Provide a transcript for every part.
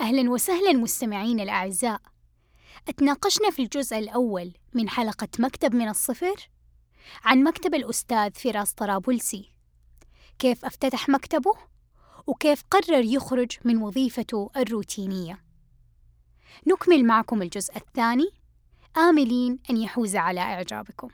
أهلا وسهلا مستمعين الأعزاء. أتناقشنا في الجزء الأول من حلقة مكتب من الصفر عن مكتب الأستاذ فراس طرابلسي. كيف أفتتح مكتبه؟ وكيف قرر يخرج من وظيفته الروتينية؟ نكمل معكم الجزء الثاني. آملين أن يحوز على إعجابكم.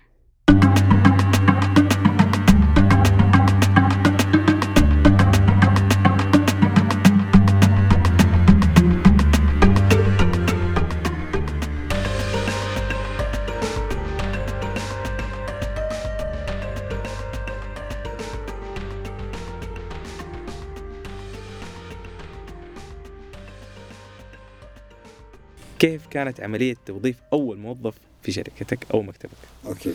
كيف كانت عملية توظيف أول موظف في شركتك أو مكتبك؟ أوكي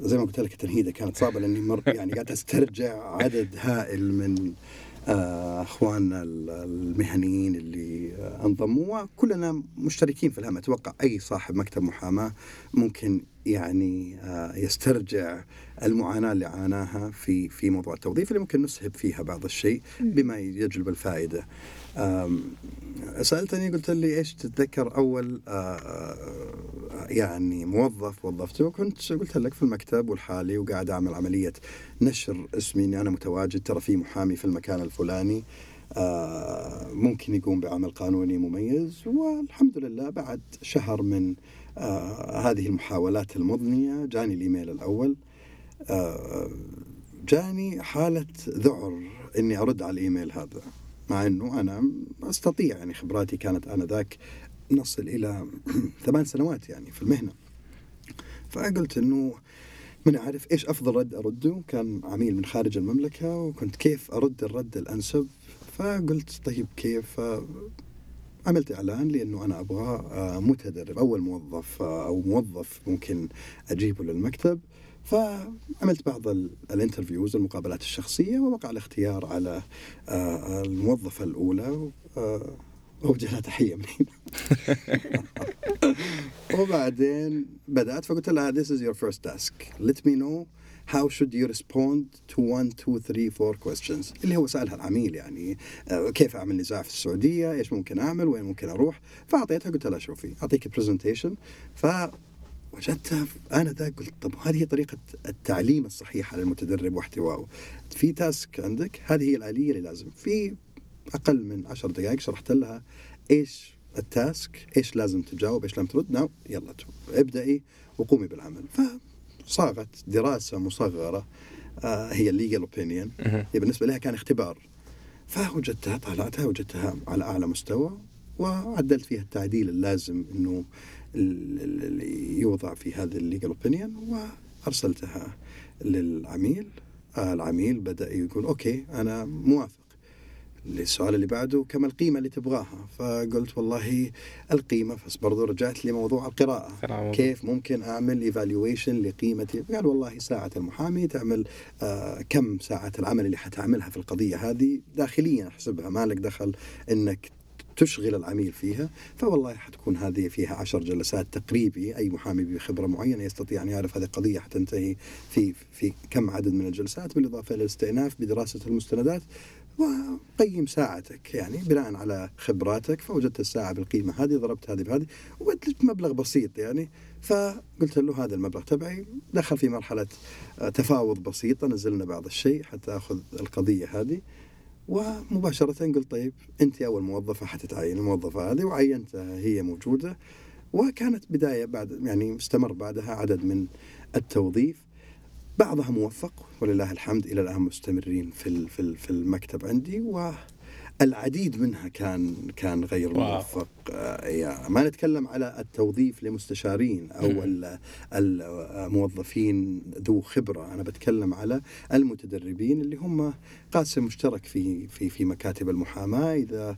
زي ما قلت لك التنهيدة كانت صعبة لأني مر يعني قاعد أسترجع عدد هائل من آه، أخواننا ال- المهنيين اللي آه، انضموا وكلنا مشتركين في الهم أتوقع أي صاحب مكتب محاماة ممكن يعني آه، يسترجع المعاناة اللي عاناها في في موضوع التوظيف اللي ممكن نسهب فيها بعض الشيء بما يجلب الفائدة. سألتني قلت لي إيش تتذكر أول يعني موظف وظفته؟ كنت قلت لك في المكتب والحالي وقاعد أعمل عملية نشر اسمي إني أنا متواجد ترى في محامي في المكان الفلاني. آه، ممكن يقوم بعمل قانوني مميز. والحمد لله بعد شهر من آه، هذه المحاولات المضنية جاني الإيميل الأول. آه، جاني حالة ذعر إني أرد على الإيميل هذا مع إنه أنا أستطيع يعني خبراتي كانت آنذاك نصل إلى ثمان سنوات يعني في المهنة. فقلت إنه من عارف إيش أفضل رد أرده كان عميل من خارج المملكة وكنت كيف أرد الرد الأنسب؟ فقلت طيب كيف؟ آه، عملت إعلان لأنه أنا أبغى آه، متدرب أول موظف آه، أو موظف ممكن أجيبه للمكتب. فعملت بعض ال- ال interviews المقابلات الشخصية ووقع الاختيار على آه، الموظفة الأولى آه، اوجه لها تحية من هنا وبعدين بدأت فقلت لها this is your first task. Let me know how should you respond to one two three four questions. اللي هو سألها العميل يعني آه، كيف أعمل نزاع في السعودية؟ إيش ممكن أعمل؟ وين ممكن أروح؟ فأعطيتها قلت لها شوفي أعطيك presentation ف وجدتها أنا ذا قلت طب هذه هي طريقة التعليم الصحيحة للمتدرب واحتوائه. في task عندك هذه هي الآلية اللي لازم. في أقل من عشر دقائق شرحت لها إيش ال task إيش لازم تجاوب إيش لازم ترد. now يلا تو- ابدأي وقومي بالعمل. فصاغت دراسة مصغرة آه هي ال legal opinion. هي بالنسبة لها كان اختبار. فوجدتها طالعتها وجدتها على أعلى مستوى وعدلت فيها التعديل اللازم ال- اللي يوضع في هذه ال legal opinion وأرسلتها للعميل. العميل بدأ يقول okay أنا موافق السؤال اللي بعده كم القيمة اللي تبغاها. فقلت والله القيمة بس برضو رجعت لموضوع القراءة. كيف ممكن أعمل evaluation لقيمتي قال والله ساعة المحامي تعمل آه كم ساعة العمل اللي حتعملها في القضية هذه داخليا أحسبها ما لك دخل إنك تشغل العميل فيها فوالله حتكون هذه فيها عشر جلسات تقريبي أي محامي بخبرة معينة يستطيع أن يعرف هذه القضية حتنتهي في في كم عدد من الجلسات بالإضافة إلى الاستئناف بدراسة المستندات وقيم ساعتك يعني بناء على خبراتك فوجدت الساعة بالقيمة هذه ضربت هذه بهذه وقلت مبلغ بسيط يعني فقلت له هذا المبلغ تبعي دخل في مرحلة تفاوض بسيطة نزلنا بعض الشيء حتى أخذ القضية هذه. ومباشرة قلت طيب أنت أول موظفة حتتعين الموظفة هذه وعينتها هي موجودة وكانت بداية بعد يعني استمر بعدها عدد من التوظيف. بعضها موفق ولله الحمد إلى الآن مستمرين في في ال- في المكتب عندي والعديد منها كان كان غير. موفق. آه، يا ما نتكلم على التوظيف لمستشارين أو الموظفين ذو خبرة. أنا بتكلم على المتدربين اللي هم قاسم مشترك في في في مكاتب المحاماة إذا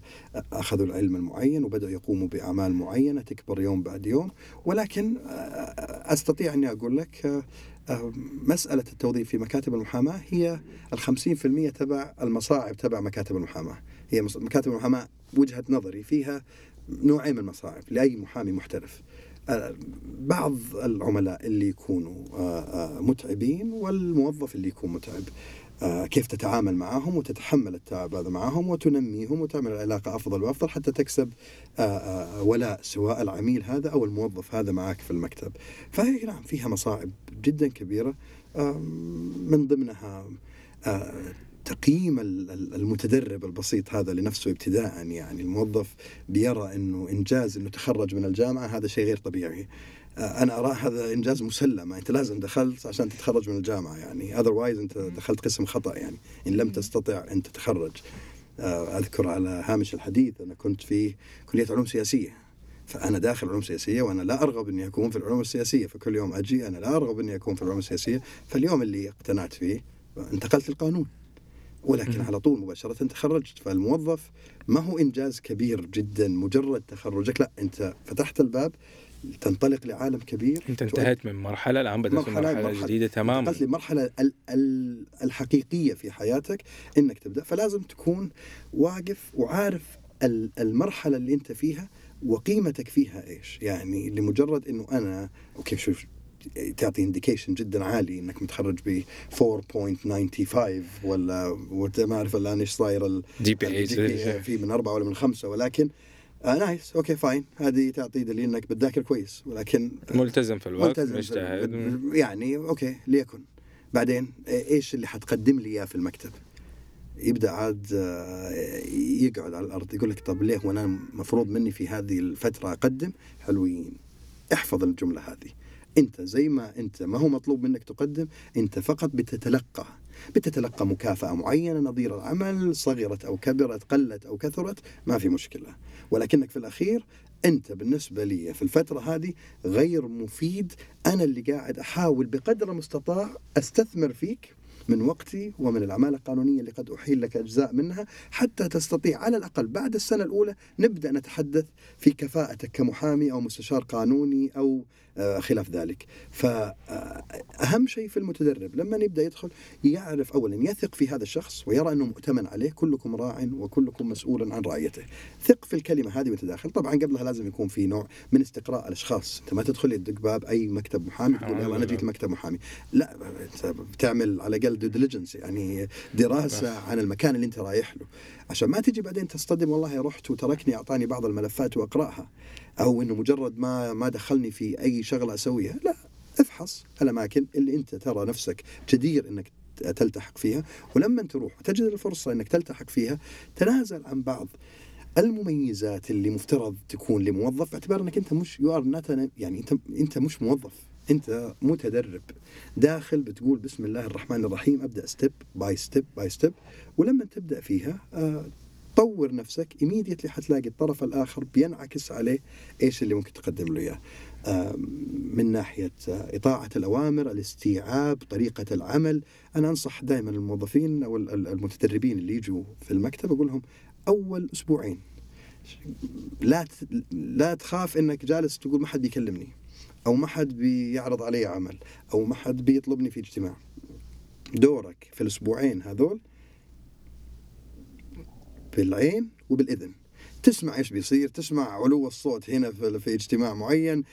أخذوا العلم المعين وبدأوا يقوموا بأعمال معينة تكبر يوم بعد يوم. ولكن آه، أستطيع أني أقول لك آه، آه، مسألة التوظيف في مكاتب المحاماة هي الخمسين في المية تبع المصاعب تبع مكاتب المحاماة. هي مكاتب المحاماة وجهة نظري فيها نوعين من المصاعب لأي محامي محترف. بعض العملاء اللي يكونوا متعبين والموظف اللي يكون متعب. كيف تتعامل معهم وتتحمل التعب هذا معهم وتنميهم وتعمل العلاقة أفضل وأفضل حتى تكسب ولاء سواء العميل هذا أو الموظف هذا معك في المكتب. فهي نعم فيها مصاعب جدا كبيرة من ضمنها تقييم المتدرب البسيط هذا لنفسه ابتداء يعني. الموظف بيرى إنه إنجاز إنه تخرج من الجامعة هذا شيء غير طبيعي. أنا اراه هذا إنجاز مسلم. أنت لازم دخلت عشان تتخرج من الجامعة يعني. اذروايز أنت دخلت قسم خطأ يعني. إن لم تستطع أن تتخرج. آه، أذكر على هامش الحديث أنا كنت في كلية علوم سياسية. فأنا داخل علوم سياسية وأنا لا أرغب أني أكون في العلوم السياسية. فكل يوم أجي أنا لا أرغب أني أكون في العلوم السياسية. فاليوم اللي اقتنعت فيه انتقلت للقانون. ولكن على طول مباشرة تخرجت. فالموظف ما هو إنجاز كبير جدا مجرد تخرجك. لا أنت فتحت الباب تنطلق لعالم كبير. أنت انتهيت من مرحلة الآن بدأت مرحلة, مرحلة, مرحلة. جديدة تماما. انتقلت للمرحله الحقيقية في حياتك إنك تبدأ. فلازم تكون واقف وعارف المرحلة اللي أنت فيها وقيمتك فيها إيش. يعني لمجرد إنه أنا okay شوف تعطي indication جدا عالي إنك متخرج ب 4.95 ولا ما أعرف الآن إيش صاير ال GPA في من أربعة ولا من خمسة ولكن آه nice okay fine هذه تعطي دليل إنك بتذاكر كويس ولكن ملتزم في الوقت ملتزم مجتهد. يعني okay ليكن. بعدين إيش اللي حتقدم لي إياه في المكتب؟ يبدأ عاد آه، يقعد على الأرض يقول لك طب ليه؟ وأنا مفروض مني في هذه الفترة أقدم؟ حلوين. احفظ الجملة هذه. أنت زي ما أنت ما هو مطلوب منك تقدم أنت فقط بتتلقى بتتلقى مكافأة معينة نظير العمل صغرت أو كبرت قلت أو كثرت ما في مشكلة. ولكنك في الأخير أنت بالنسبة لي في الفترة هذه غير مفيد. أنا اللي قاعد أحاول بقدر المستطاع أستثمر فيك من وقتي ومن الأعمال القانونية اللي قد أحيل لك أجزاء منها حتى تستطيع على الأقل بعد السنة الأولى نبدأ نتحدث في كفاءتك كمحامي أو مستشار قانوني أو آه، خلاف ذلك. فأهم شيء في المتدرب لما يبدأ يدخل يعرف أولا يثق في هذا الشخص ويرى أنه مؤتمن عليه كلكم راع وكلكم مسؤول عن رعيته. ثق في الكلمة هذه وأنت داخل. طبعا قبلها لازم يكون في نوع من استقراء الأشخاص. أنت ما تدخل يدق باب أي مكتب محامي تقول يلا أنا جيت مكتب محامي. لا أنت بتعمل على الأقل due diligence يعني دراسة عن المكان اللي أنت رايح له. عشان ما تجي بعدين تصطدم والله رحت وتركني أعطاني بعض الملفات وأقرأها. أو إنه مجرد ما ما دخلني في أي شغلة أسويها لا افحص الأماكن اللي انت ترى نفسك جدير إنك تلتحق فيها. ولما تروح وتجد الفرصة إنك تلتحق فيها تنازل عن بعض المميزات اللي مفترض تكون لموظف. باعتبار إنك أنت مش you are يعني أنت أنت مش موظف. أنت متدرب. داخل بتقول بسم الله الرحمن الرحيم أبدأ step by step by step ولما تبدأ فيها آه طور نفسك ايميديتلي حتلاقي الطرف الآخر بينعكس عليه إيش اللي ممكن تقدم له إياه. من ناحية آه، إطاعة الأوامر الاستيعاب طريقة العمل. أنا أنصح دائما الموظفين أو المتدربين اللي يجوا في المكتب أقول لهم أول أسبوعين. لا لا تخاف إنك جالس تقول ما حد بيكلمني. أو ما حد بيعرض علي عمل أو ما حد بيطلبني في اجتماع. دورك في الأسبوعين هذول بالعين وبالإذن. تسمع إيش بيصير تسمع علو الصوت هنا في اجتماع معين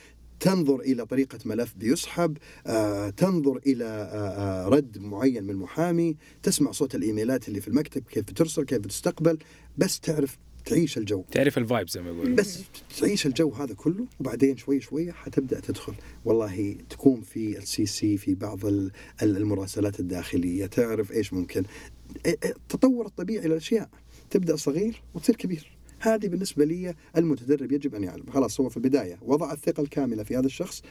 تنظر إلى طريقة ملف بيسحب آه، تنظر إلى آه، آه، رد معين من محامي تسمع صوت الإيميلات اللي في المكتب كيف بترسل كيف بتستقبل بس تعرف تعيش الجو. تعرف الفايب زي ما يقولوا بس تعيش الجو هذا كله وبعدين شوي شوي حتبدأ تدخل. والله تكون في السي سي في بعض المراسلات الداخلية تعرف إيش ممكن. التطور الطبيعي للأشياء. تبدأ صغير وتصير كبير. هذه بالنسبة لي المتدرب يجب أن يعلم خلاص هو في البداية وضع الثقة الكاملة في هذا الشخص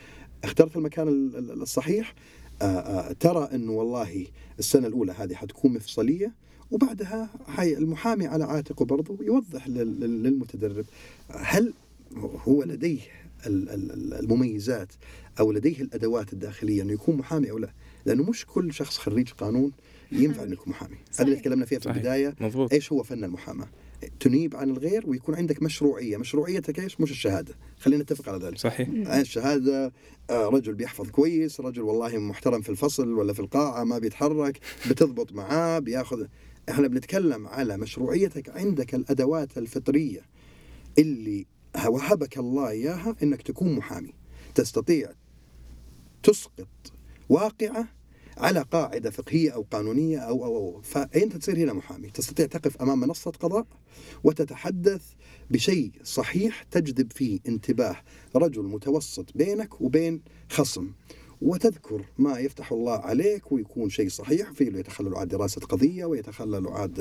اخترت المكان الصحيح. آآ آآ ترى أنه والله السنة الأولى هذه حتكون مفصلية. وبعدها حي المحامي على عاتقه برضه يوضح للمتدرب هل هو لديه المميزات أو لديه الأدوات الداخلية أنه يكون محامي أو لا؟ لأنه مش كل شخص خريج قانون ينفع انك محامي. هذا اللي تكلمنا فيه في صحيح. البداية. مضبوط. إيش هو فن المحاماة؟ تنيب عن الغير ويكون عندك مشروعية. مشروعيتك إيش؟ مش الشهادة. خلينا نتفق على ذلك. صحيح. الشهاده آه، رجل بيحفظ كويس رجل والله محترم في الفصل ولا في القاعة ما بيتحرك بتضبط معاه بياخذ إحنا بنتكلم على مشروعيتك عندك الأدوات الفطرية اللي وهبك الله إياها إنك تكون محامي. تستطيع تسقط واقعة على قاعدة فقهية أو قانونية أو أو أو. فأنت تصير هنا محامي. تستطيع تقف أمام منصة قضاء وتتحدث بشيء صحيح تجذب فيه انتباه رجل متوسط بينك وبين خصم. وتذكر ما يفتح الله عليك ويكون شيء صحيح في يتخلل عن دراسة قضية ويتخلل عن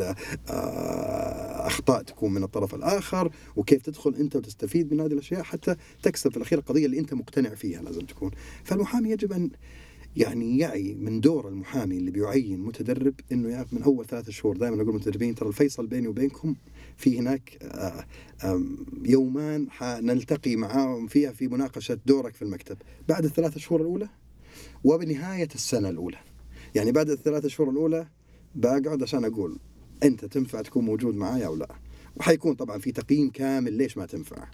آه، أخطاء تكون من الطرف الآخر وكيف تدخل أنت وتستفيد من هذه الأشياء حتى تكسب في الأخير القضية اللي أنت مقتنع فيها لازم تكون. فالمحامي يجب أن يعني يعي من دور المحامي اللي بيعين متدرب إنه يعرف من أول ثلاثة شهور. دائما أقول للمتدربين ترى الفيصل بيني وبينكم في هناك آه، يومان حنلتقي معاهم فيها في مناقشة دورك في المكتب. بعد الثلاثة شهور الأولى وبنهاية السنة الأولى. يعني بعد الثلاثة شهور الأولى بقعد عشان أقول أنت تنفع تكون موجود معايا أو لا. وحيكون طبعا في تقييم كامل ليش ما تنفع.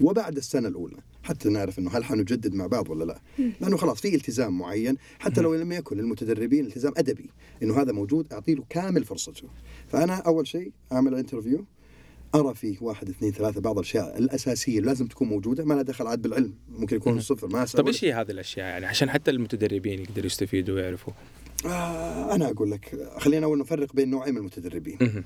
وبعد السنة الأولى حتى نعرف إنه هل حنجدد مع بعض ولا لا. لأنه خلاص في التزام معين حتى لو لم يكن للمتدربين التزام أدبي إنه هذا موجود أعطي له كامل فرصته. فأنا أول شيء أعمل انترفيو أرى فيه واحد اثنين ثلاثة بعض الأشياء الأساسية لازم تكون موجودة ما لها دخل عاد بالعلم. ممكن يكون صفر ما طيب إيش هي هذه الأشياء يعني؟ عشان حتى المتدربين يقدروا يستفيدوا ويعرفوا. آه أنا أقول لك خلينا أول نفرق بين نوعين من المتدربين.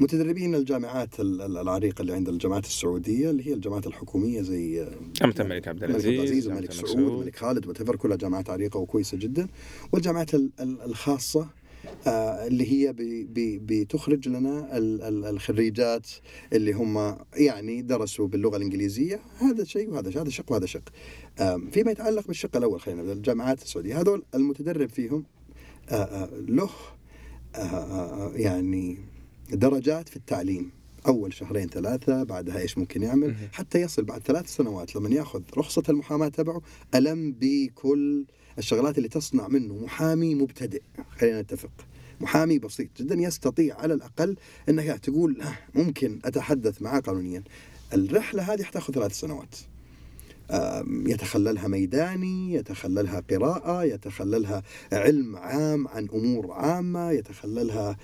متدربين الجامعات العريقة اللي عند الجامعات السعودية اللي هي الجامعات الحكومية زي جامعه الملك عبد العزيز الملك سعود الملك خالد وتفر كلها جامعات عريقة وكويسة جدا. والجامعات الخاصة آه اللي هي بي بي بتخرج لنا ال ال الخريجات اللي هم يعني درسوا باللغة الإنجليزية. هذا شيء وهذا شيء هذا شق وهذا شق. آه فيما يتعلق بالشق الأول خلينا الجامعات السعودية. هذول المتدرب فيهم آه آه له آه, آه، يعني درجات في التعليم. أول شهرين ثلاثة بعدها إيش ممكن يعمل؟ حتى يصل بعد ثلاث سنوات لما يأخذ رخصة المحاماة تبعه. ألم بكل الشغلات اللي تصنع منه محامي مبتدئ. خلينا نتفق. محامي بسيط جدا يستطيع على الأقل انك تقول ممكن أتحدث معه قانونيا. الرحلة هذه حتاخذ ثلاث سنوات. يتخللها ميداني يتخللها قراءة يتخللها علم عام عن أمور عامة يتخللها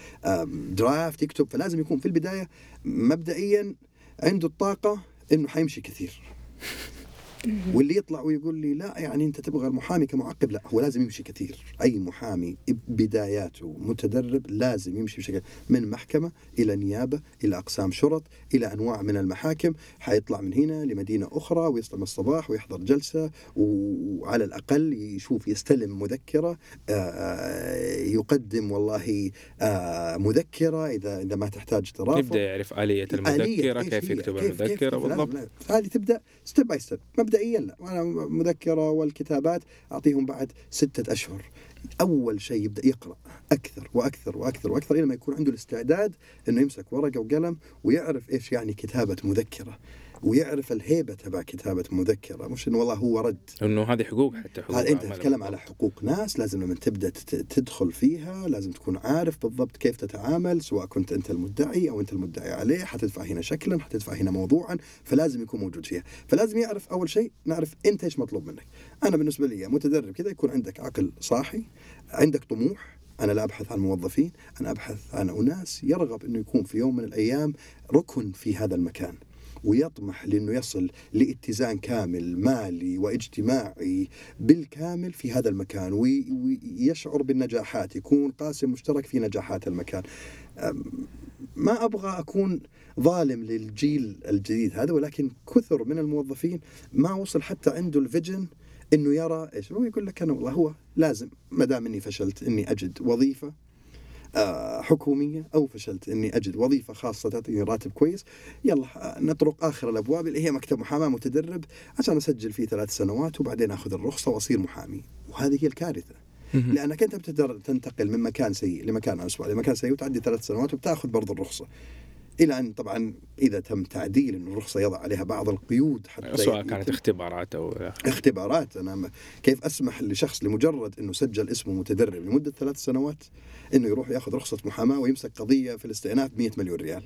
درافت يكتب. فلازم يكون في البداية مبدئيا عنده الطاقة أنه حيمشي كثير. واللي يطلع ويقول لي لا يعني أنت تبغى المحامي كمعقب لا هو لازم يمشي كثير. أي محامي بداياته متدرب لازم يمشي بشكل من محكمة إلى نيابة إلى أقسام شرط إلى أنواع من المحاكم. حيطلع من هنا لمدينة أخرى ويصطم الصباح ويحضر جلسة وعلى الأقل يشوف يستلم مذكرة يقدم والله مذكرة إذا إذا ما تحتاج ترافع يبدا يعرف آلية المذكرة كيف يكتب المذكرة بالضبط. هذه تبدأ step by step مبدئيا لا. أنا مذكرة والكتابات أعطيهم بعد ستة أشهر. أول شيء يبدأ يقرأ أكثر وأكثر وأكثر وأكثر إلى ما يكون عنده الاستعداد إنه يمسك ورقة وقلم ويعرف إيش يعني كتابة مذكرة. ويعرف الهيبة تبع كتابة مذكرة مش إنه والله هو رد. إنه هذه حقوق حتى حقوق هذا أنت تتكلم على حقوق ناس لازم لما تبدأ تدخل فيها لازم تكون عارف بالضبط كيف تتعامل سواء كنت أنت المدعي أو أنت المدعي عليه حتدفع هنا شكلا حتدفع هنا موضوعا فلازم يكون موجود فيها. فلازم يعرف أول شيء نعرف أنت إيش مطلوب منك. أنا بالنسبة لي متدرب كذا يكون عندك عقل صاحي عندك طموح. أنا لا أبحث عن موظفين أنا أبحث عن أناس يرغب أنه يكون في يوم من الأيام ركن في هذا المكان. ويطمح لأنه يصل لاتزان كامل مالي واجتماعي بالكامل في هذا المكان ويشعر بالنجاحات يكون قاسم مشترك في نجاحات المكان. ما أبغى أكون ظالم للجيل الجديد هذا ولكن كثر من الموظفين ما وصل حتى عنده الفيجن إنه يرى إيش هو يقول لك أنا والله هو لازم ما دام إني فشلت إني أجد وظيفة حكومية أو فشلت إني أجد وظيفة خاصة تعطيني راتب كويس يلا آه، نطرق آخر الأبواب اللي هي مكتب محاماة متدرب عشان أسجل فيه ثلاث سنوات وبعدين آخذ الرخصة وأصير محامي. وهذه هي الكارثة. لأنك أنت بتقدر تنتقل من مكان سيء لمكان اسوء لمكان سيء وتعدي ثلاث سنوات وبتأخذ برضه الرخصة. إلى أن طبعا إذا تم تعديل إن الرخصة يضع عليها بعض القيود حتى سواء كانت اختبارات أو اختبارات. أنا كيف أسمح لشخص لمجرد إنه سجل اسمه متدرب لمدة ثلاث سنوات إنه يروح يأخذ رخصة محاماة ويمسك قضية في الاستئناف 100 مليون ريال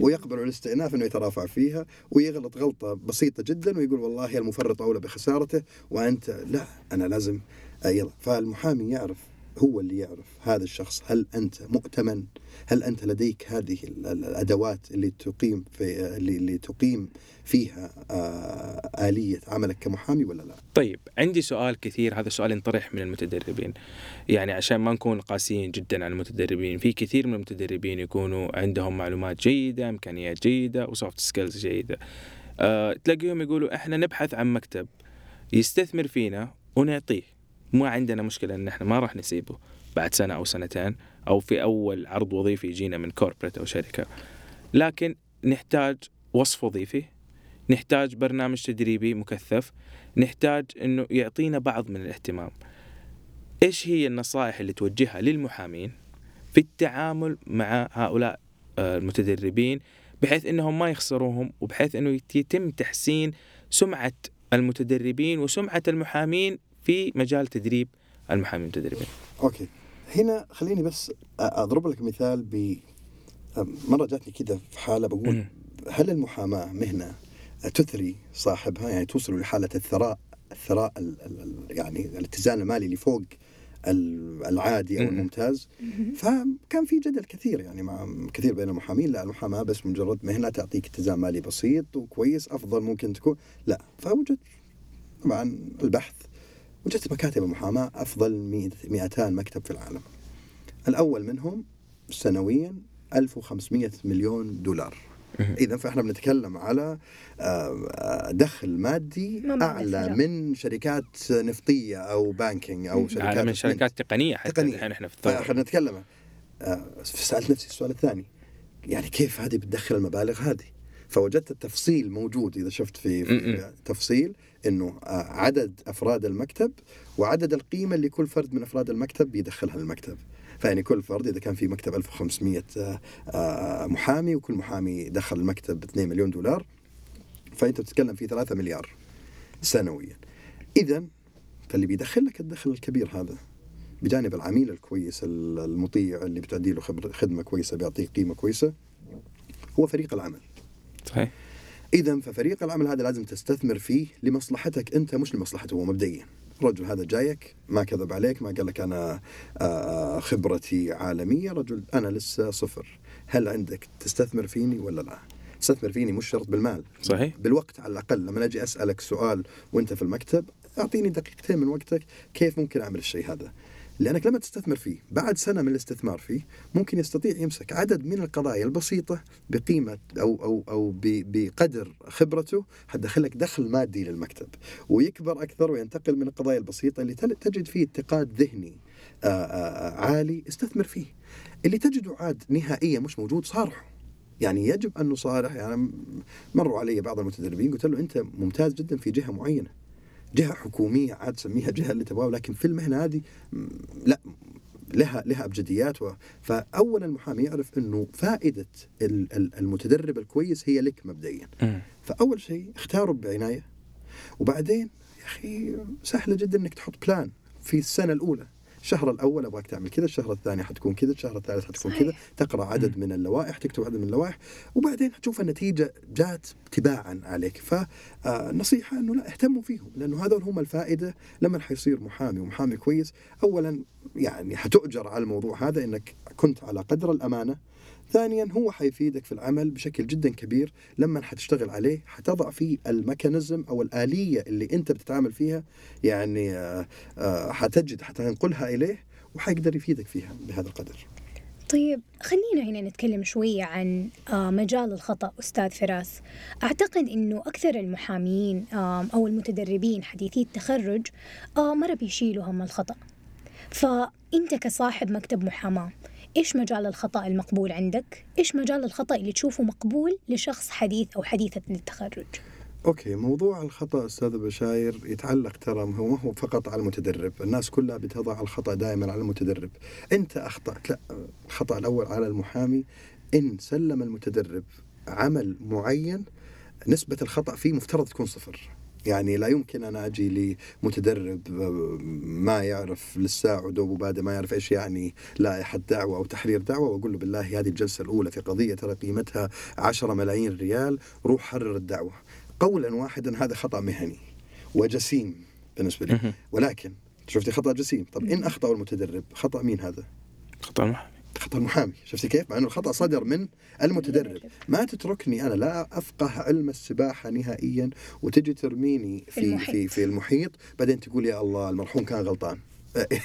ويقبل الاستئناف إنه يترافع فيها ويغلط غلطة بسيطة جدا ويقول والله المفرط أولى بخسارته وانت لا أنا لازم يلا. فالمحامي يعرف هو اللي يعرف هذا الشخص هل أنت مؤتمن؟ هل أنت لديك هذه ال- ال- الأدوات اللي تقيم في اللي, تقيم فيها آه آلية عملك كمحامي ولا لا؟ طيب عندي سؤال كثير هذا سؤال ينطرح من المتدربين يعني عشان ما نكون قاسيين جدا على المتدربين في كثير من المتدربين يكونوا عندهم معلومات جيدة إمكانيات جيدة وسوفت سكيلز جيدة أه تلاقيهم يقولوا إحنا نبحث عن مكتب يستثمر فينا ونعطيه ما عندنا مشكلة إن إحنا ما راح نسيبه بعد سنة أو سنتين أو في أول عرض وظيفي يجينا من كوربريت أو شركة. لكن نحتاج وصف وظيفي نحتاج برنامج تدريبي مكثف نحتاج إنه يعطينا بعض من الاهتمام. إيش هي النصائح اللي توجهها للمحامين في التعامل مع هؤلاء آه، المتدربين بحيث إنهم ما يخسروهم وبحيث إنه يتم تحسين سمعة المتدربين وسمعة المحامين في مجال تدريب المحامين المتدربين. أوكي هنا خليني بس أضرب لك مثال ب مره جاتني كذا في حالة بقول. هل المحاماة مهنة تثري صاحبها يعني توصل لحالة الثراء الثراء ال ال يعني الاتزان المالي اللي فوق ال- العادي أو مم. الممتاز فكان في جدل كثير يعني مع كثير بين المحامين لا المحاماة بس مجرد مهنة تعطيك اتزان مالي بسيط وكويس أفضل ممكن تكون لا فوجد طبعا البحث وجدت مكاتب المحاماه أفضل 100 200 مكتب في العالم الأول منهم سنويا 1500 مليون دولار. اذا فإحنا بنتكلم على آه، دخل مادي أعلى. من شركات نفطية أو بانكينج أو شركات على من. شركات تقنية حتى تقنية. الحين إحنا في الثورة. نتكلم آه، سألت نفسي السؤال الثاني يعني كيف هذه بتدخل المبالغ هذه؟ فوجدت التفصيل موجود إذا شفت في, في. تفصيل إنه آه، عدد أفراد المكتب وعدد القيمة اللي كل فرد من أفراد المكتب بيدخلها المكتب. فيعني كل فرد إذا كان في مكتب 1500 آه، آه، محامي وكل محامي دخل المكتب 2 مليون دولار فأنت بتتكلم في 3 مليار سنويا. اذا فاللي بيدخل لك الدخل الكبير هذا بجانب العميل الكويس ال- المطيع اللي بتأدي له خدمة كويسة بيعطيك قيمة كويسة هو فريق العمل. صحيح اذا ففريق العمل هذا لازم تستثمر فيه لمصلحتك أنت مش لمصلحته هو مبدئيا. الرجل هذا جايك ما كذب عليك ما قال لك أنا آه، خبرتي عالمية رجل أنا لسه صفر. هل عندك تستثمر فيني ولا لا؟ تستثمر فيني مش شرط بالمال صحيح بالوقت على الأقل لما أجي أسألك سؤال وأنت في المكتب أعطيني دقيقتين من وقتك كيف ممكن أعمل الشيء هذا لأنك لما تستثمر فيه بعد سنة من الاستثمار فيه ممكن يستطيع يمسك عدد من القضايا البسيطة بقيمة أو أو أو ب- بقدر خبرته حتدخلك دخل مادي للمكتب. ويكبر أكثر وينتقل من القضايا البسيطة اللي تجد فيه اتقاد ذهني آه، آه، آه، عالي استثمر فيه. اللي تجده عاد نهائيا مش موجود صارحه. يعني يجب أن نصارح. يعني مروا علي بعض المتدربين قلت له أنت ممتاز جدا في جهة معينة. جهة حكومية عاد سميها جهة اللي تبغاه لكن في المهنة هذه لا لها لها أبجديات و... فاولا المحامي يعرف إنه فائدة ال- ال- المتدرب الكويس هي لك مبدئيا. فأول شيء اختاره بعناية وبعدين يا أخي سهله جدا إنك تحط بلان في السنة الأولى الشهر الأول أبغاك تعمل كذا، الشهر الثاني حتكون كذا، الشهر الثالث حتكون. كذا، تقرأ عدد من اللوائح، تكتب عدد من اللوائح، وبعدين تشوف النتيجة جات تباعا عليك، فنصيحه إنه لا اهتموا فيهم لأنه هذول هم الفائدة لما حيصير محامي. ومحامي كويس، اولا يعني حتؤجر على الموضوع هذا إنك كنت على قدر الأمانة ثانيا هو حيفيدك في العمل بشكل جدا كبير. لما حتشتغل عليه حتضع فيه الميكانيزم أو الآلية اللي أنت بتتعامل فيها يعني آه، آه، حتجد حتنقلها إليه وحيقدر يفيدك فيها بهذا القدر. طيب خلينا هنا نتكلم شوية عن آه، مجال الخطأ أستاذ فراس. أعتقد أنه أكثر المحامين أو المتدربين حديثي التخرج مرة بيشيلوا هم الخطأ. فأنت كصاحب مكتب محاماة إيش مجال الخطأ المقبول عندك؟ إيش مجال الخطأ اللي تشوفه مقبول لشخص حديث أو حديثة التخرج؟ أوكي موضوع الخطأ أستاذ بشاير يتعلق ترى هو ما هو فقط على المتدرب، الناس كلها بتضع الخطأ دائما على المتدرب، أنت اخطات لا الخطأ الأول على المحامي إن سلم المتدرب عمل معين نسبة الخطأ فيه مفترض تكون صفر يعني لا يمكن أنا أجي لمتدرب ما يعرف لساعة دوب بادئ ما يعرف إيش يعني لائحة دعوة أو تحرير دعوة وأقول له بالله هذه الجلسة الأولى في قضية ترى قيمتها 10 ملايين ريال روح حرر الدعوة. قولا واحدا هذا خطأ مهني وجسيم بالنسبة لي. ولكن شفتي خطأ جسيم. طب إن أخطأ المتدرب خطأ مين هذا؟ خطأ خطأ المحامي شفتي كيف؟ مع إنه الخطأ صدر من المتدرب. ما تتركني أنا لا أفقه علم السباحة نهائيا وتجي ترميني في المحيط. في في المحيط بعدين تقول يا الله المرحوم كان غلطان.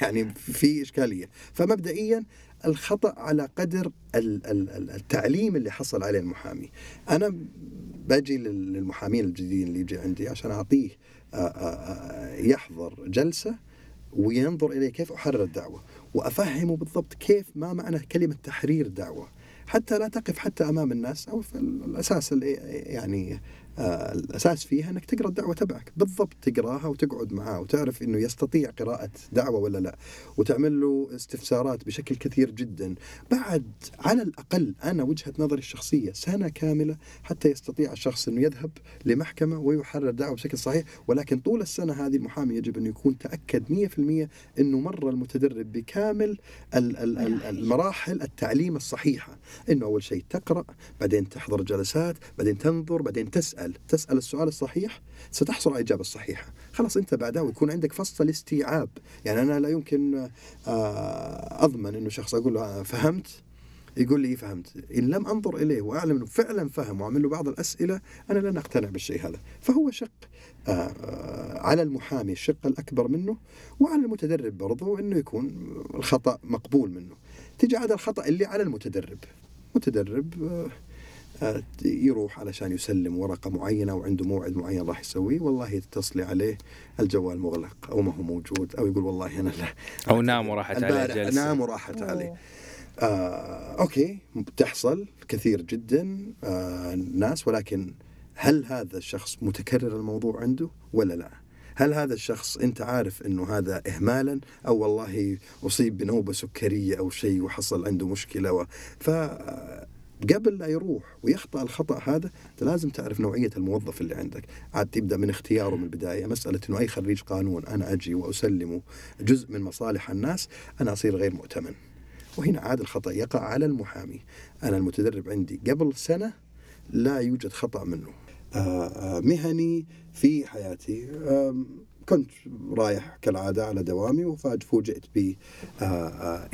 يعني في إشكالية. فمبدئيا الخطأ على قدر ال- ال- ال- التعليم اللي حصل عليه المحامي. أنا باجي لل- للمحامين الجديدين اللي يجي عندي عشان أعطيه آه، آه، يحضر جلسة وينظر إليه كيف أحرر الدعوة. وأفهمه بالضبط كيف ما معنى كلمة تحرير دعوة. حتى لا تقف حتى أمام الناس أو في الأساس يعني الأساس فيها إنك تقرأ الدعوة تبعك. بالضبط تقراها وتقعد معاه وتعرف إنه يستطيع قراءة دعوة ولا لا. وتعمل له استفسارات بشكل كثير جدا. بعد على الأقل أنا وجهة نظري الشخصية سنة كاملة حتى يستطيع الشخص إنه يذهب لمحكمة ويحرر دعوه بشكل صحيح. ولكن طول السنة هذه المحامي يجب انه يكون تأكد 100% إنه مر المتدرب بكامل ال- ال- ال- المراحل التعليم الصحيحة. إنه أول شيء تقرأ بعدين تحضر جلسات بعدين تنظر بعدين تسأل. تسأل السؤال الصحيح ستحصل على الإجابة الصحيحة. خلاص أنت بعدها ويكون عندك فصل استيعاب يعني أنا لا يمكن آه، أضمن إنه شخص أقول له آه، فهمت؟ يقول لي إيه فهمت. إن لم أنظر إليه وأعلم أنه فعلا فهم وأعمل له بعض الأسئلة أنا لن أقتنع بالشيء هذا. فهو شق آه، على المحامي الشق الأكبر منه وعلى المتدرب برضو أنه يكون الخطأ مقبول منه. تجي عاد الخطأ اللي على المتدرب. متدرب يروح علشان يسلم ورقة معينة وعنده موعد معين راح يسويه والله تتصلي عليه الجوال مغلق أو ما هو موجود أو يقول والله أنا لا. أو نام وراحت عليه جلسة. نام وراحت عليه. آه، أوكي تحصل كثير جدا آه، ناس ولكن هل هذا الشخص متكرر الموضوع عنده ولا لا؟ هل هذا الشخص أنت عارف إنه هذا اهمالا؟ أو والله أصيب بنوبة سكرية أو شيء وحصل عنده مشكلة و... ف قبل لا يروح ويخطأ الخطأ هذا أنت لازم تعرف نوعية الموظف اللي عندك. عاد تبدأ من اختياره من البداية. مسألة إنه أي خريج قانون أنا أجي وأسلمه جزء من مصالح الناس أنا أصير غير مؤتمن. وهنا عاد الخطأ يقع على المحامي. أنا المتدرب عندي قبل سنة لا يوجد خطأ منه. آه، آه، مهني في حياتي. كنت رايح كالعادة على دوامي وفاج فوجئت ب آه، آه،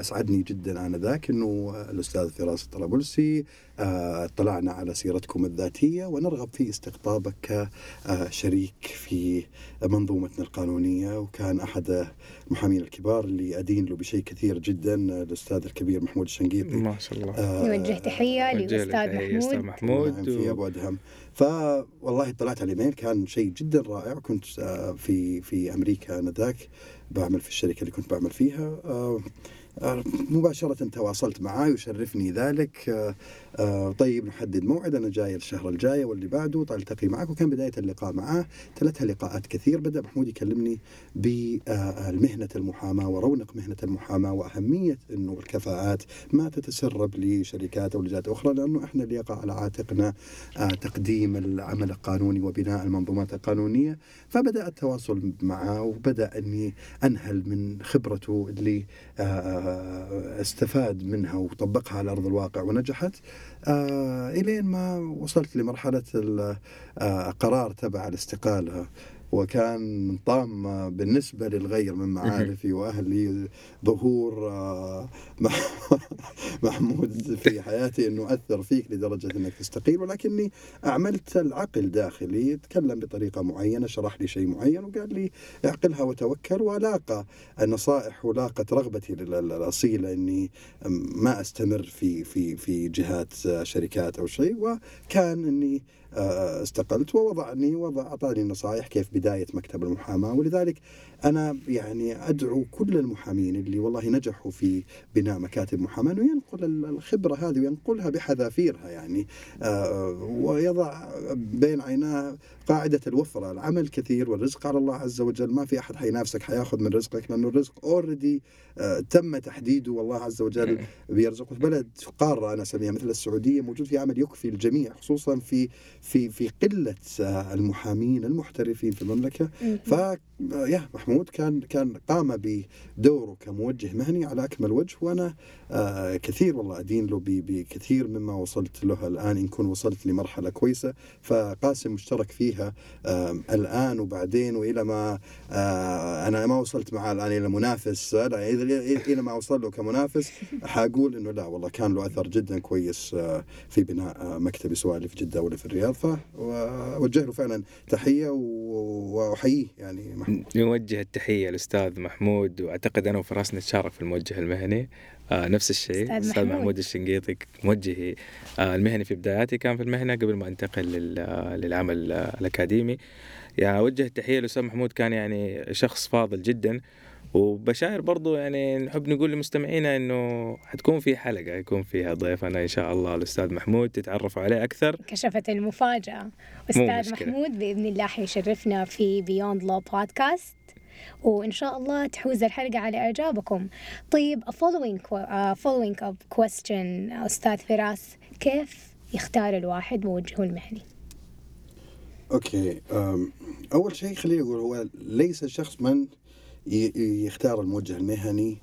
أسعدني جدا آنذاك إنه آه، الأستاذ فراس الطرابلسي اطلعنا على سيرتكم الذاتية ونرغب في استقطابك كشريك في منظومتنا القانونية وكان أحد المحامين الكبار اللي أدين له بشيء كثير جدا آه، الأستاذ الكبير محمود الشنقيطي. ما شاء الله. آه، نوجه تحية وجه لك لأستاذ تحية أستاذ محمود. نعم محمود في و... أبو أدهم. فوالله اطلعت على الايميل كان شيء جدا رائع. كنت آه، في في أمريكا آنذاك بعمل في الشركة اللي كنت بعمل فيها. آه، آه، مباشرة تواصلت معاه يشرفني ذلك. آه، آه، طيب نحدد موعد أنا جاي الشهر الجاي واللي بعده ألتقي معك. وكان بداية اللقاء معاه تلتها لقاءات كثير. بدأ محمود يكلمني بمهنة المحاماة ورونق مهنة المحاماة وأهمية أنه الكفاءات ما تتسرب لشركات أو لجهات أخرى لأنه إحنا اللي يقع على عاتقنا آه، تقديم العمل القانوني وبناء المنظومات القانونية. فبدأ التواصل معه وبدأ أني أنهل من خبرته اللي آه، استفاد منها وطبقها على أرض الواقع ونجحت. آه، إلين ما وصلت لمرحلة القرار تبع الاستقالة. وكان طام بالنسبة للغير من معارفي وأهلي ظهور آه، مح- محمود في حياتي أنه أثر فيك لدرجة أنك تستقيل. ولكني أعملت العقل داخلي تكلم بطريقة معينة شرح لي شيء معين وقال لي اعقلها وتوكل. ولاقى النصائح ولاقت رغبتي ال- ال- الأصيلة أني ما أستمر في في في جهات شركات أو شيء. وكان أني استقلت ووضعني وضع أعطاني نصائح كيف بداية مكتب المحاماة ولذلك أنا يعني أدعو كل المحامين اللي والله نجحوا في بناء مكاتب محاماة أنه ينقل ال- الخبرة هذه وينقلها بحذافيرها يعني. آه، ويضع بين عيناه قاعدة الوفرة العمل كثير والرزق. على الله عز وجل ما في أحد حينافسك حيأخذ من رزقك لأنه الرزق اوريدي تم تحديده. والله عز وجل بيرزقه. في بلد قارة أنا أسميها مثل السعودية موجود في عمل يكفي الجميع خصوصا في في في قلة آه، المحامين المحترفين في المملكة. آه، يا محمود كان كان قام بدوره كموجه مهني على أكمل وجه وأنا آه كثير والله أدين له بكثير مما وصلت له الآن إن كنت وصلت لمرحلة كويسة. فقاسم مشترك فيها آه الآن وبعدين وإلى ما آه أنا ما وصلت معاه الآن إلى منافس. إلى ما وصل له كمنافس حاقول إنه لا والله كان له أثر جدا كويس آه في بناء آه مكتبي سواء في جدة ولا في الرياض. فوجه له فعلا تحية وأحييه يعني. محمود نوجه التحية الاستاذ محمود وأعتقد أنا وفراس نتشارك في الموجه المهني. آه نفس الشيء. أستاذ محمود, محمود الشنقيطي موجهي آه المهني في بداياتي كان في المهنة قبل ما أنتقل للعمل الأكاديمي. يعني أوجه التحية للاستاذ محمود كان يعني شخص فاضل جدا. وبشاير برضو يعني نحب نقول لمستمعينا إنه حتكون في حلقة يكون فيها ضيفنا إن شاء الله الأستاذ محمود تتعرفوا عليه أكثر. كشفت المفاجأة. أستاذ محمود بإذن الله حيشرفنا في بيوند لو بودكاست وإن شاء الله تحوز الحلقة على إعجابكم طيب following, uh, following up question أستاذ فراس كيف يختار الواحد موجهه المهني؟ أوكي أول شيء خليني أقول هو ليس الشخص من يختار الموجه المهني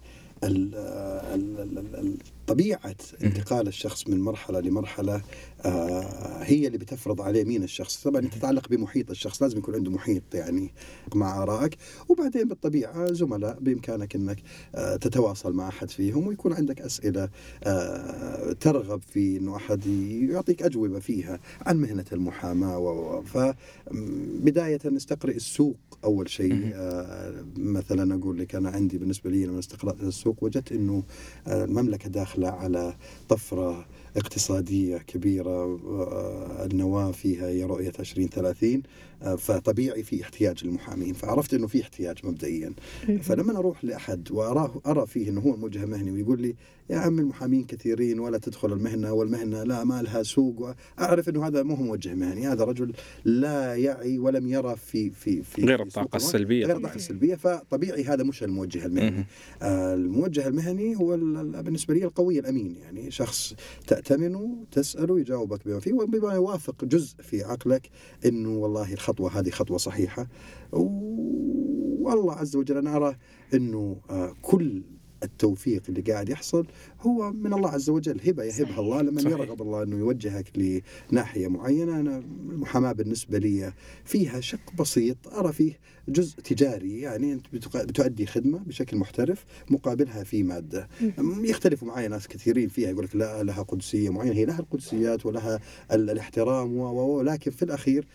طبيعة انتقال الشخص من مرحلة لمرحلة آه، هي اللي بتفرض عليه مين الشخص. طبعا تتعلق بمحيط الشخص لازم يكون عنده محيط يعني مع آرائك. وبعدين بالطبيعة زملاء بإمكانك أنك آه، تتواصل مع أحد فيهم ويكون عندك أسئلة آه، ترغب في أنه أحد يعطيك أجوبة فيها عن مهنة المحاماة فبداية نستقرئ السوق أول شيء مثلا أقول لك أنا عندي بالنسبة لي لما استقرأت السوق وجدت أنه المملكة داخلة على طفرة اقتصادية كبيرة آه، النواة فيها هي رؤية 2030 آه، فطبيعي في احتياج للمحامين فعرفت إنه في احتياج مبدئيا. فلما أروح لأحد وأراه أرى فيه إنه هو موجه مهني ويقول لي يا عم المحامين كثيرين ولا تدخل المهنة والمهنة لا ما لها سوق. أعرف إنه هذا مو هو موجه مهني هذا رجل لا يعي ولم يرى في في في غير الطاقة السلبية غير الطاقة السلبية. فطبيعي هذا مش الموجه المهني. آه الموجه المهني هو بالنسبة لي القوي الأمين يعني شخص تأتمنه تسأله يجاوبك بما فيه وبما يوافق جزء في عقلك إنه والله الخطوه هذه خطوة صحيحة. والله عز وجل أنا أرى إنه آه، كل التوفيق اللي قاعد يحصل هو من الله عز وجل. هبة يهبها الله. لمن صحيح. يرغب الله إنه يوجهك لناحية معينة أنا المحاماة بالنسبة لي فيها شق بسيط. أرى فيه جزء تجاري يعني أنت بتؤدي خدمة بشكل محترف مقابلها في مادة. يختلفوا معي ناس كثيرين فيها يقول لك لا لها قدسية معينة. هي لها القدسيات ولها الاحترام ولكن في الأخير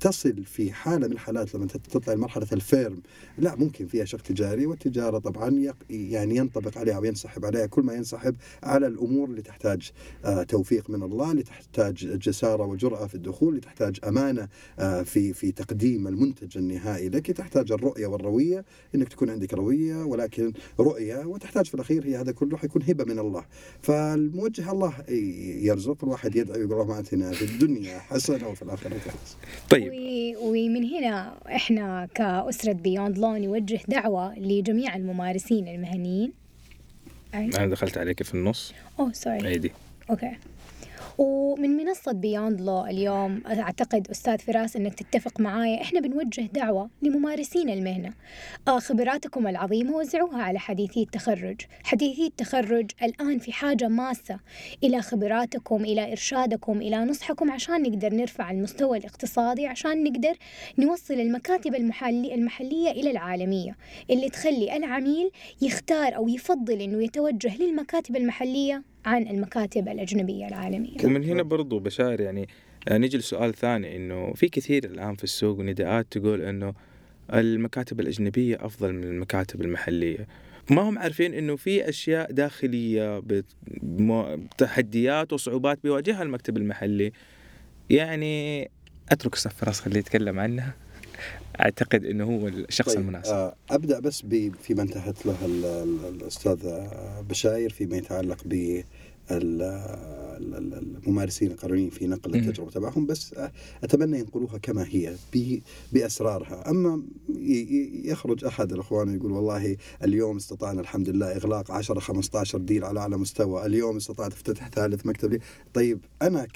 تصل في حالة من الحالات لما تطلع لمرحلة الفيرم. لا ممكن فيها شق تجاري والتجارة طبعا يعني ينطبق عليها وينسحب عليها كل ما ينسحب على الأمور اللي تحتاج آه، توفيق من الله اللي تحتاج جسارة وجرأة في الدخول اللي تحتاج أمانة آه، في في تقديم المنتج النهائي لك. تحتاج الرؤية والروية إنك تكون عندك روية ولكن رؤية وتحتاج في الأخير هي هذا كله حيكون هبة من الله. فالموجه الله يرزق الواحد يدعو يقول اللهم آتنا في الدنيا حسنة وفي الآخرة حسنة. طيب. ومن هنا إحنا كأسرة Beyond Law نوجه دعوة لجميع الممارسين المهنيين. أنا دخلت عليك في النص. oh sorry عادي. okay ومن منصة Beyond Law اليوم أعتقد أستاذ فراس أنك تتفق معايا إحنا بنوجه دعوة لممارسين المهنة. آه خبراتكم العظيمة وزعوها على حديثي التخرج. حديثي التخرج الآن في حاجة ماسة. إلى خبراتكم إلى إرشادكم إلى نصحكم عشان نقدر نرفع المستوى الاقتصادي عشان نقدر نوصل المكاتب المحلي المحلية إلى العالمية. اللي تخلي العميل يختار أو يفضل أنه يتوجه للمكاتب المحلية عن المكاتب الأجنبية العالمية. ومن هنا برضو بشار يعني آه، نيجي لسؤال ثاني إنه في كثير الآن في السوق نداءات تقول إنه المكاتب الأجنبية أفضل من المكاتب المحلية. ما هم عارفين إنه في أشياء داخلية بتحديات وصعوبات بيواجهها المكتب المحلي؟ يعني أترك السفراس خليه يتكلم عنها. أعتقد إنه هو الشخص طيب المناسب. آه، أبدأ بس فيما انتهت له الأستاذ بشاير فيما يتعلق ب الممارسين القانونيين في نقل التجربة تبعهم بس أتمنى ينقلوها كما هي بأسرارها. أما يخرج أحد الأخوان ويقول والله اليوم استطعنا الحمد لله إغلاق 10 15 ديل على أعلى مستوى اليوم استطعت افتتح ثالث مكتب لي. طيب أنا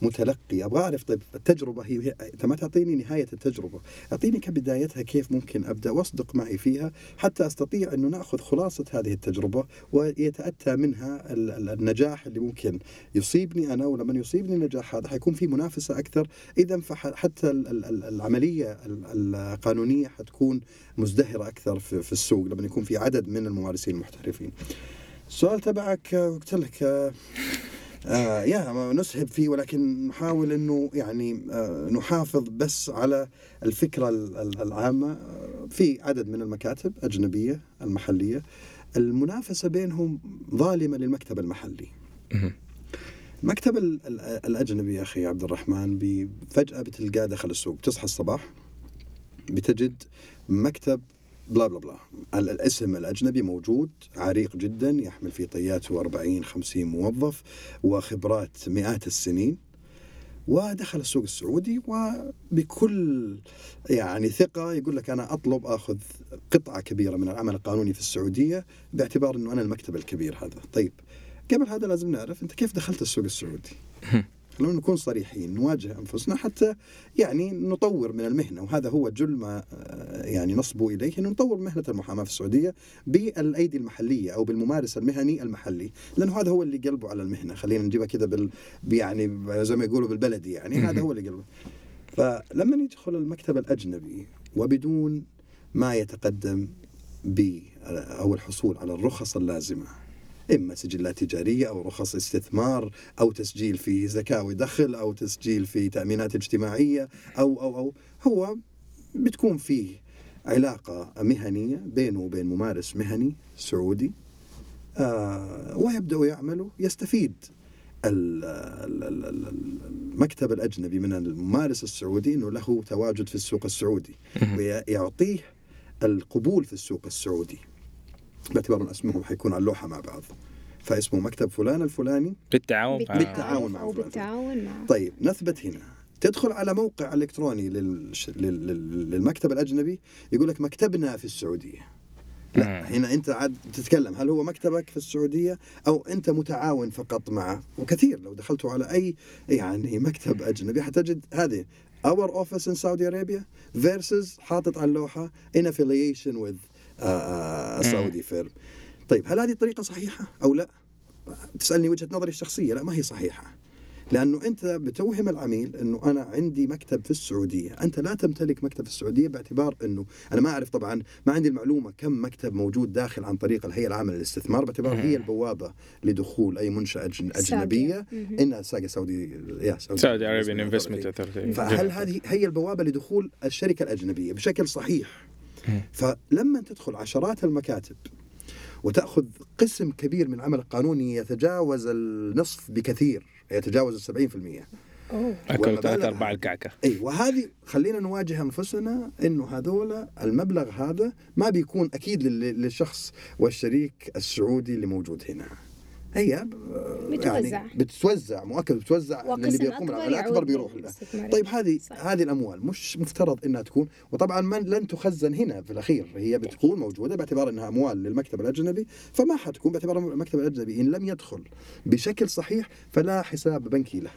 كمتلقي أبغى أعرف طيب التجربة هي أنت ما تعطيني نهاية التجربة أعطيني كبدايتها كيف ممكن أبدأ وأصدق معي فيها حتى أستطيع انه نأخذ خلاصة هذه التجربة ويتأتى منها ال- ال- النجاح اللي ممكن يصيبني أنا ولما يصيبني النجاح هذا حيكون في منافسة أكثر اذا فحتى العملية ال- القانونية حتكون مزدهرة أكثر في, السوق لما يكون في عدد من الممارسين المحترفين. السؤال تبعك آه، قلت لك آه، آه يا نسهب فيه ولكن نحاول إنه يعني آه نحافظ بس على الفكرة ال- ال- العامة آه، في عدد من المكاتب اجنبيه المحلية المنافسة بينهم ظالمة للمكتب المحلي. ال- الأجنبي يا أخي عبد الرحمن فجأة بتلقاه دخل السوق. تصحى الصباح بتجد مكتب بلا بلا بلا. ال- الاسم الأجنبي موجود عريق جدا يحمل في طياته 40 50 موظف وخبرات مئات السنين. ودخل السوق السعودي وبكل يعني ثقة يقول لك أنا أطلب آخذ قطعة كبيرة من العمل القانوني في السعودية باعتبار إنه أنا المكتب الكبير هذا، طيب قبل هذا لازم نعرف أنت كيف دخلت السوق السعودي؟ خلونا نكون صريحين نواجه أنفسنا حتى يعني نطور من المهنة وهذا هو جل ما آه، يعني نصبو إليه أنه نطور مهنة المحاماة في السعودية بالأيدي المحلية أو بالممارس المهني المحلي، لأنه هذا هو اللي قلبه على المهنة، خلينا نجيبها كذا بال يعني زي ما يقولوا بالبلدي يعني هذا هو اللي قلبه. فلما يدخل المكتب الأجنبي وبدون ما يتقدم ب أو الحصول على الرخص اللازمة إما سجلات تجارية أو رخص استثمار أو تسجيل في زكاوي دخل أو تسجيل في تأمينات اجتماعية أو أو أو. هو بتكون فيه علاقة مهنية بينه وبين ممارس مهني سعودي آه ويبدأ يعمل يستفيد ال- ال- ال- ال- المكتب الأجنبي من الممارس السعودي إنه له تواجد في السوق السعودي. ويعطيه القبول في السوق السعودي. باعتبار إن اسمهم حيكون على اللوحة مع بعض. فاسمه مكتب فلان الفلاني. بالتعاون مع بالتعاون مع. بالتعاون مع طيب نثبت هنا. تدخل على موقع إلكتروني للش... لل... لل- للمكتب الأجنبي يقول لك مكتبنا في السعودية. لا مم. هنا أنت عاد تتكلم هل هو مكتبك في السعودية أو أنت متعاون فقط معه وكثير لو دخلتوا على اي يعني مكتب أجنبي حتجد هذه our office in Saudi Arabia versus حاطط على اللوحة in affiliation with uh, uh, a Saudi firm طيب هل هذه الطريقة صحيحة أو لا؟ تسألني وجهة نظري الشخصية. لا ما هي صحيحة. لأنه أنت بتوهم العميل أنه أنا عندي مكتب في السعودية، أنت لا تمتلك مكتب في السعودية باعتبار أنه أنا ما أعرف طبعا ما عندي المعلومة كم مكتب موجود داخل عن طريق الهيئة العامة للاستثمار. باعتبار هي البوابة لدخول أي منشأة أجن أجنبية. إنها ساقه سعودي يا Saudi Arabian Investment Authority فهل هذه هي البوابة لدخول الشركة الأجنبية؟ بشكل صحيح؟ مم. فلما تدخل عشرات المكاتب وتأخذ قسم كبير من العمل القانوني يتجاوز النصف بكثير يتجاوز السبعين في المية والمبالغ ثلاثة أرباع هذه. الكعكة اي وهذه خلينا نواجه أنفسنا إنه هذول المبلغ هذا ما بيكون أكيد لل- للشخص والشريك السعودي اللي موجود هنا هي آه، بتوزع. يعني بتوزع مؤكد بتوزع للي وقسم بيقوم أكبر الاكبر بيروح له. طيب هذه. هذه الأموال مش مفترض إنها تكون وطبعا من لن تخزن هنا في الأخير هي بتكون موجودة باعتبار إنها أموال للمكتب الأجنبي فما حتكون باعتبار المكتب الأجنبي إن لم يدخل بشكل صحيح فلا حساب بنكي له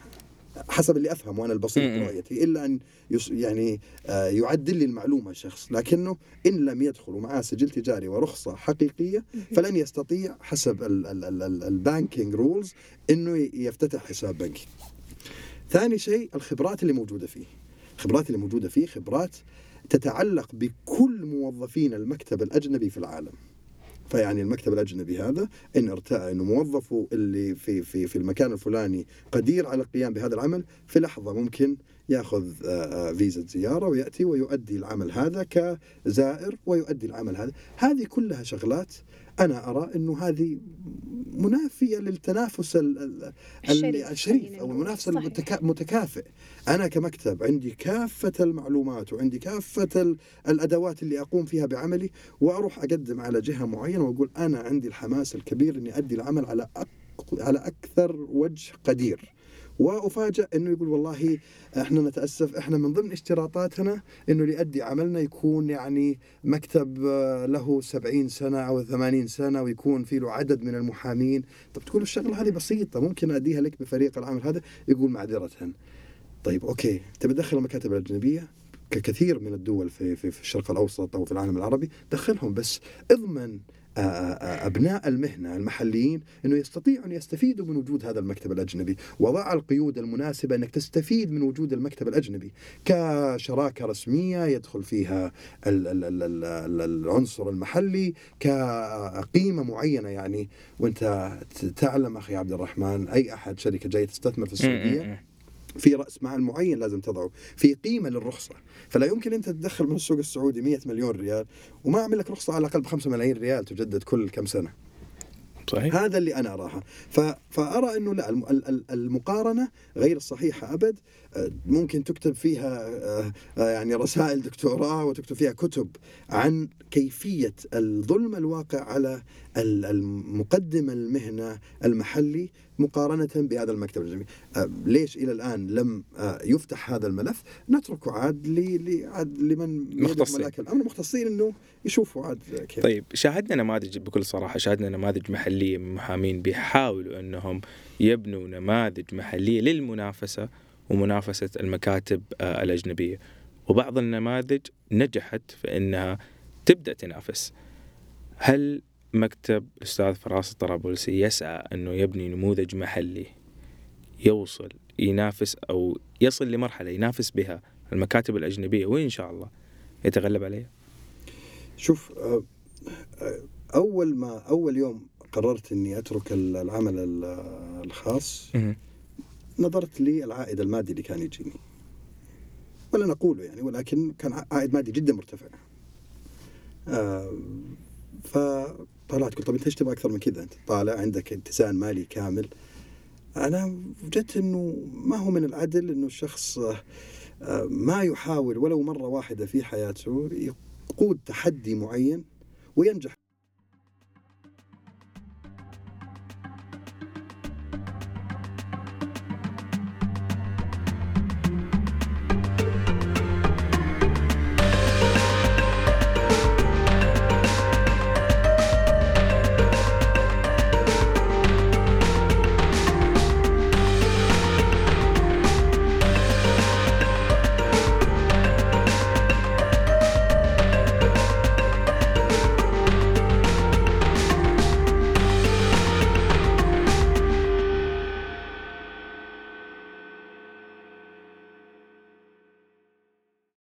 حسب اللي افهم وأنا البسيط. رؤيتي إلا أن يس يعني آه، يعدل لي المعلومة الشخص لكنه إن لم يدخل ومعاه سجل تجاري ورخصة حقيقية فلن يستطيع حسب ال banking rules إنه يفتتح حساب بنكي. ثاني شيء الخبرات اللي موجودة فيه. الخبرات اللي موجودة فيه خبرات تتعلق بكل موظفين المكتب الأجنبي في العالم. فيعني المكتب الأجنبي هذا إن ارتأى إنه موظفه اللي في في في المكان الفلاني قدير على القيام بهذا العمل في لحظة ممكن ياخذ آه، آه، فيزا زيارة ويأتي ويؤدي العمل هذا كزائر ويؤدي العمل هذا، هذه كلها شغلات أنا أرى إنه هذه منافية للتنافس ال- ال- الشريف، أو. المنافسه المتكافئ أنا كمكتب عندي كافة المعلومات وعندي كافة ال- الأدوات اللي أقوم فيها بعملي وأروح أقدم على جهة معينة وأقول أنا عندي الحماس الكبير إني أدي العمل على على أكثر وجه قدير. وافاجئ إنه يقول والله إحنا نتأسف إحنا من ضمن اشتراطاتنا إنه ليؤدي عملنا يكون يعني مكتب آه، له 70 سنة أو 80 سنة ويكون في له عدد من المحامين، طب تقول الشغلة هذه بسيطة ممكن أديها لك بفريق العمل هذا؟ يقول معذرة. طيب أوكي. تبي تدخل المكاتب الأجنبية؟ ككثير من الدول في في الشرق الأوسط أو في العالم العربي دخلهم بس اضمن أبناء المهنة المحليين إنه يستطيعوا أن يستفيدوا من وجود هذا المكتب الأجنبي، وضع القيود المناسبة إنك تستفيد من وجود المكتب الأجنبي. كشراكة رسمية يدخل فيها ال ال ال ال ال العنصر المحلي كقيمة معينة. يعني وأنت تعلم أخي عبد الرحمن أي أحد شركة جاية تستثمر في السعودية في رأس مال معين لازم تضعه في قيمة للرخصة. فلا يمكن أنت تدخل من السوق السعودي 100 مليون ريال وما أعمل لك رخصة على الأقل ب 5 ملايين ريال تجدد كل كم سنة. صحيح. هذا اللي أنا أراها. فأرى إنه لا المقارنة غير الصحيحه أبد. آه، ممكن تكتب فيها آه، آه، يعني رسائل دكتوراه وتكتب فيها كتب عن كيفية الظلم الواقع على المقدم المهنة المحلي مقارنة بهذا المكتب الجميل. ليش إلى الآن لم يفتح هذا الملف؟ نتركه عاد لمن مختصين. الأمر. مختصين إنه يشوفوا عاد كيف. طيب شاهدنا نماذج بكل صراحة شاهدنا نماذج محلية من محامين بيحاولوا إنهم يبنوا نماذج محلية للمنافسة ومنافسة المكاتب آه، الأجنبية. وبعض النماذج نجحت في إنها تبدأ تنافس. هل مكتب الاستاذ فراس الطرابلسي يسعى إنه يبني نموذج محلي يوصل ينافس أو يصل لمرحلة ينافس بها المكاتب الأجنبية وإن شاء الله يتغلب عليها. شوف آه، أول ما أول يوم قررت إني أترك العمل الخاص نظرت لي العائد المادي اللي كان يجيني. ولا نقوله يعني ولكن كان عائد مادي جدا مرتفع. آه فطلعت قلت طب انت إيش تبغى أكثر من كذا؟ انت طالع عندك اتزان مالي كامل. أنا وجدت إنه ما هو من العدل إنه الشخص آه ما يحاول ولو مرة واحدة في حياته يقود تحدي معين وينجح.